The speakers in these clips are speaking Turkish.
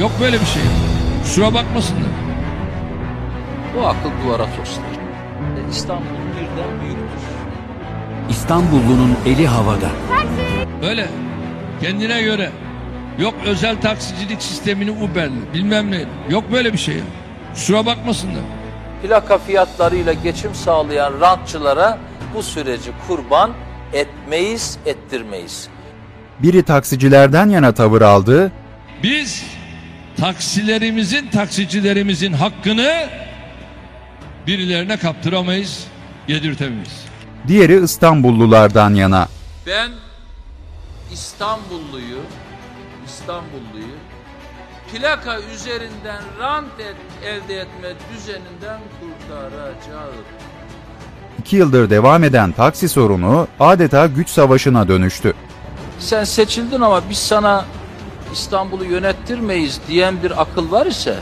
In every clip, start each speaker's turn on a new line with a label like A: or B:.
A: Yok böyle bir şey. Kusura bakmasınlar.
B: Bu akıl duvara toslar. E, İstanbul birden büyüktür.
C: İstanbullunun eli havada.
A: Öyle. Kendine göre. Yok özel taksicilik sistemini Uber'li bilmem ne. Yok böyle bir şey. Kusura bakmasınlar.
B: Plaka fiyatlarıyla geçim sağlayan rantçılara bu süreci kurban etmeyiz, ettirmeyiz.
D: Biri taksicilerden yana tavır aldı,
A: Biz taksilerimizin, taksicilerimizin hakkını birilerine kaptıramayız, yedirtemeyiz.
D: diğeri İstanbullulardan yana.
B: Ben İstanbulluyu, İstanbulluyu plaka üzerinden rant et, elde etme düzeninden kurtaracağım.
D: İki yıldır devam eden taksi sorunu adeta güç savaşına dönüştü.
B: Sen seçildin ama biz sana İstanbul'u yönettirmeyiz diyen bir akıl var ise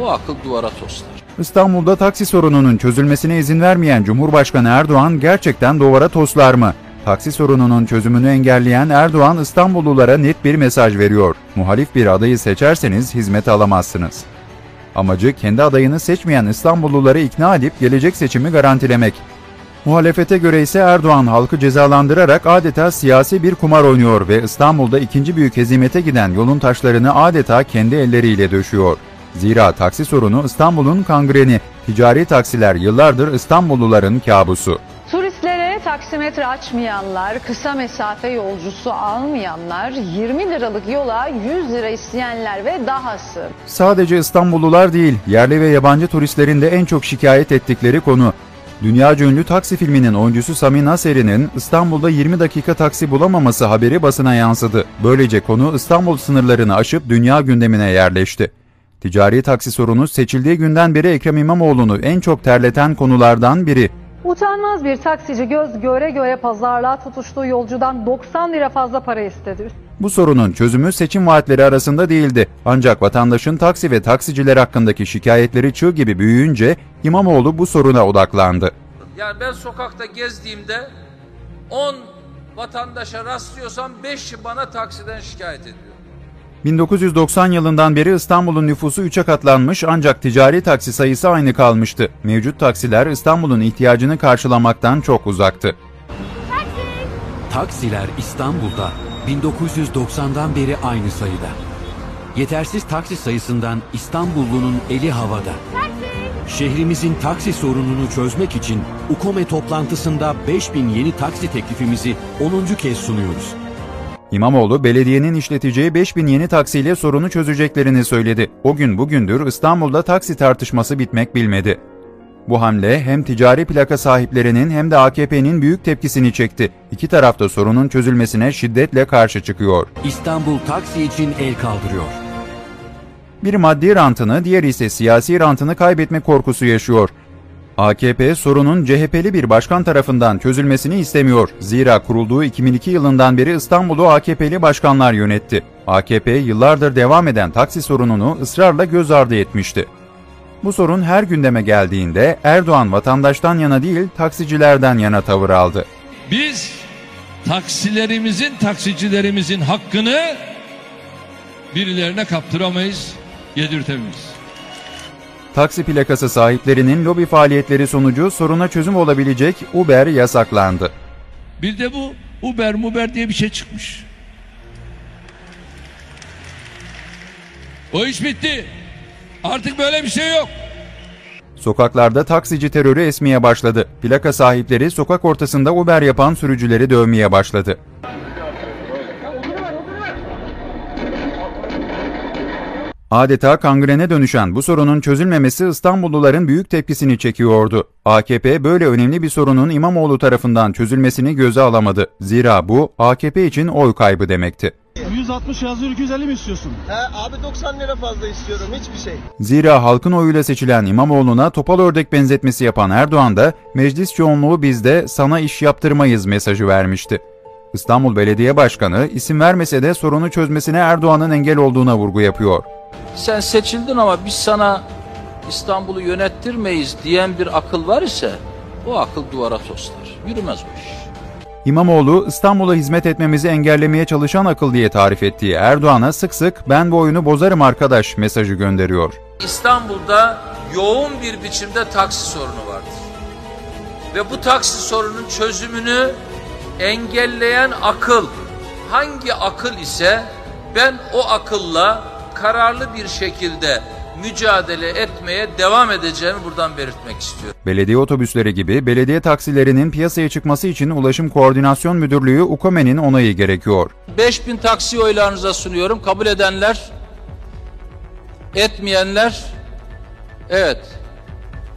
B: o akıl duvara toslar.
D: İstanbul'da taksi sorununun çözülmesine izin vermeyen Cumhurbaşkanı Erdoğan gerçekten duvara toslar mı? Taksi sorununun çözümünü engelleyen Erdoğan İstanbullulara net bir mesaj veriyor. Muhalif bir adayı seçerseniz hizmet alamazsınız. Amacı kendi adayını seçmeyen İstanbulluları ikna edip gelecek seçimi garantilemek. Muhalefete göre ise Erdoğan halkı cezalandırarak adeta siyasi bir kumar oynuyor ve İstanbul'da ikinci büyük hezimete giden yolun taşlarını adeta kendi elleriyle döşüyor. Zira taksi sorunu İstanbul'un kangreni, ticari taksiler yıllardır İstanbulluların kabusu.
E: Turistlere taksimetre açmayanlar, kısa mesafe yolcusu almayanlar, 20 liralık yola 100 lira isteyenler ve dahası.
D: Sadece İstanbullular değil, yerli ve yabancı turistlerin de en çok şikayet ettikleri konu. Dünyaca ünlü taksi filminin oyuncusu Sami Naseri'nin İstanbul'da 20 dakika taksi bulamaması haberi basına yansıdı. Böylece konu İstanbul sınırlarını aşıp dünya gündemine yerleşti. Ticari taksi sorunu seçildiği günden beri Ekrem İmamoğlu'nu en çok terleten konulardan biri.
E: Utanmaz bir taksici göz göre göre pazarlığa tutuştuğu yolcudan 90 lira fazla para istedi.
D: Bu sorunun çözümü seçim vaatleri arasında değildi. Ancak vatandaşın taksi ve taksiciler hakkındaki şikayetleri çığ gibi büyüyünce İmamoğlu bu soruna odaklandı.
B: Yani ben sokakta gezdiğimde 10 vatandaşa rastlıyorsam 5'i bana taksiden şikayet ediyor.
D: 1990 yılından beri İstanbul'un nüfusu 3'e katlanmış ancak ticari taksi sayısı aynı kalmıştı. Mevcut taksiler İstanbul'un ihtiyacını karşılamaktan çok uzaktı.
C: Taksiler İstanbul'da 1990'dan beri aynı sayıda. Yetersiz taksi sayısından İstanbullunun eli havada. Şehrimizin taksi sorununu çözmek için UKOME toplantısında 5000 yeni taksi teklifimizi 10. kez sunuyoruz.
D: İmamoğlu belediyenin işleteceği 5000 yeni taksiyle sorunu çözeceklerini söyledi. O gün bugündür İstanbul'da taksi tartışması bitmek bilmedi. Bu hamle hem ticari plaka sahiplerinin hem de AKP'nin büyük tepkisini çekti. İki taraf da sorunun çözülmesine şiddetle karşı çıkıyor.
C: İstanbul taksi için el kaldırıyor.
D: Bir maddi rantını, diğeri ise siyasi rantını kaybetme korkusu yaşıyor. AKP sorunun CHP'li bir başkan tarafından çözülmesini istemiyor. Zira kurulduğu 2002 yılından beri İstanbul'u AKP'li başkanlar yönetti. AKP yıllardır devam eden taksi sorununu ısrarla göz ardı etmişti. Bu sorun her gündeme geldiğinde Erdoğan vatandaştan yana değil taksicilerden yana tavır aldı.
A: Biz taksilerimizin, taksicilerimizin hakkını birilerine kaptıramayız, yedirtemeyiz.
D: Taksi plakası sahiplerinin lobi faaliyetleri sonucu soruna çözüm olabilecek Uber yasaklandı.
A: Bir de bu Uber Muber diye bir şey çıkmış. O iş bitti. Artık böyle bir şey yok.
D: Sokaklarda taksici terörü esmeye başladı. Plaka sahipleri sokak ortasında Uber yapan sürücüleri dövmeye başladı. Adeta kangrene dönüşen bu sorunun çözülmemesi İstanbulluların büyük tepkisini çekiyordu. AKP böyle önemli bir sorunun İmamoğlu tarafından çözülmesini göze alamadı. Zira bu AKP için oy kaybı demekti.
F: 160 yazıyor 250 mi istiyorsun?
G: He abi 90 lira fazla istiyorum hiçbir şey.
D: Zira halkın oyuyla seçilen İmamoğlu'na topal ördek benzetmesi yapan Erdoğan da meclis çoğunluğu bizde sana iş yaptırmayız mesajı vermişti. İstanbul Belediye Başkanı isim vermese de sorunu çözmesine Erdoğan'ın engel olduğuna vurgu yapıyor.
B: Sen seçildin ama biz sana İstanbul'u yönettirmeyiz diyen bir akıl var ise o akıl duvara toslar. Yürümez bu iş.
D: İmamoğlu, İstanbul'a hizmet etmemizi engellemeye çalışan akıl diye tarif ettiği Erdoğan'a sık sık ben bu oyunu bozarım arkadaş mesajı gönderiyor.
B: İstanbul'da yoğun bir biçimde taksi sorunu vardır. Ve bu taksi sorunun çözümünü engelleyen akıl hangi akıl ise ben o akılla kararlı bir şekilde mücadele etmeye devam edeceğimi buradan belirtmek istiyorum.
D: Belediye otobüsleri gibi belediye taksilerinin piyasaya çıkması için Ulaşım Koordinasyon Müdürlüğü UKOME'nin onayı gerekiyor.
B: 5000 taksi oylarınıza sunuyorum. Kabul edenler, etmeyenler, evet.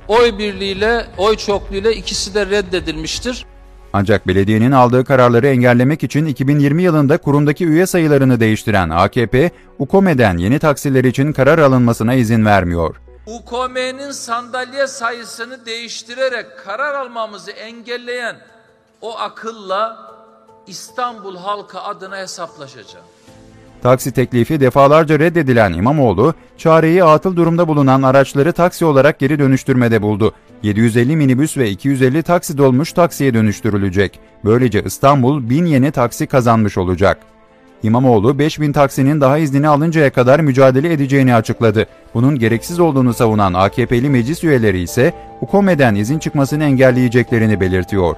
B: Oy birliğiyle, oy çokluğuyla ikisi de reddedilmiştir.
D: Ancak belediyenin aldığı kararları engellemek için 2020 yılında kurumdaki üye sayılarını değiştiren AKP, UKOME'den yeni taksiler için karar alınmasına izin vermiyor.
B: UKM'nin sandalye sayısını değiştirerek karar almamızı engelleyen o akılla İstanbul halkı adına hesaplaşacağım.
D: Taksi teklifi defalarca reddedilen İmamoğlu, çareyi atıl durumda bulunan araçları taksi olarak geri dönüştürmede buldu. 750 minibüs ve 250 taksi dolmuş taksiye dönüştürülecek. Böylece İstanbul 1000 yeni taksi kazanmış olacak. İmamoğlu 5000 taksinin daha iznini alıncaya kadar mücadele edeceğini açıkladı. Bunun gereksiz olduğunu savunan AKP'li meclis üyeleri ise UKOME'den izin çıkmasını engelleyeceklerini belirtiyor.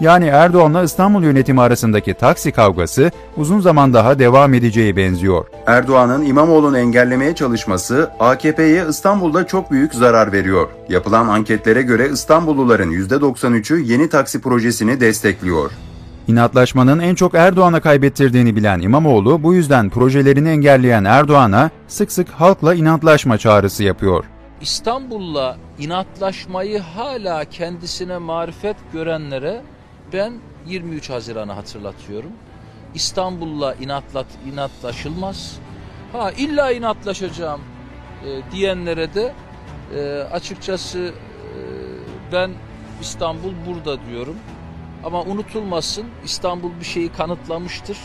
D: Yani Erdoğan'la İstanbul yönetimi arasındaki taksi kavgası uzun zaman daha devam edeceği benziyor. Erdoğan'ın İmamoğlu'nu engellemeye çalışması AKP'ye İstanbul'da çok büyük zarar veriyor. Yapılan anketlere göre İstanbulluların %93'ü yeni taksi projesini destekliyor. İnatlaşmanın en çok Erdoğan'a kaybettirdiğini bilen İmamoğlu bu yüzden projelerini engelleyen Erdoğan'a sık sık halkla inatlaşma çağrısı yapıyor.
B: İstanbul'la inatlaşmayı hala kendisine marifet görenlere ben 23 Haziran'ı hatırlatıyorum. İstanbul'la inatlat, inatlaşılmaz. Ha illa inatlaşacağım e, diyenlere de e, açıkçası e, ben İstanbul burada diyorum. Ama unutulmasın İstanbul bir şeyi kanıtlamıştır.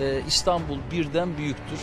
B: E, İstanbul birden büyüktür.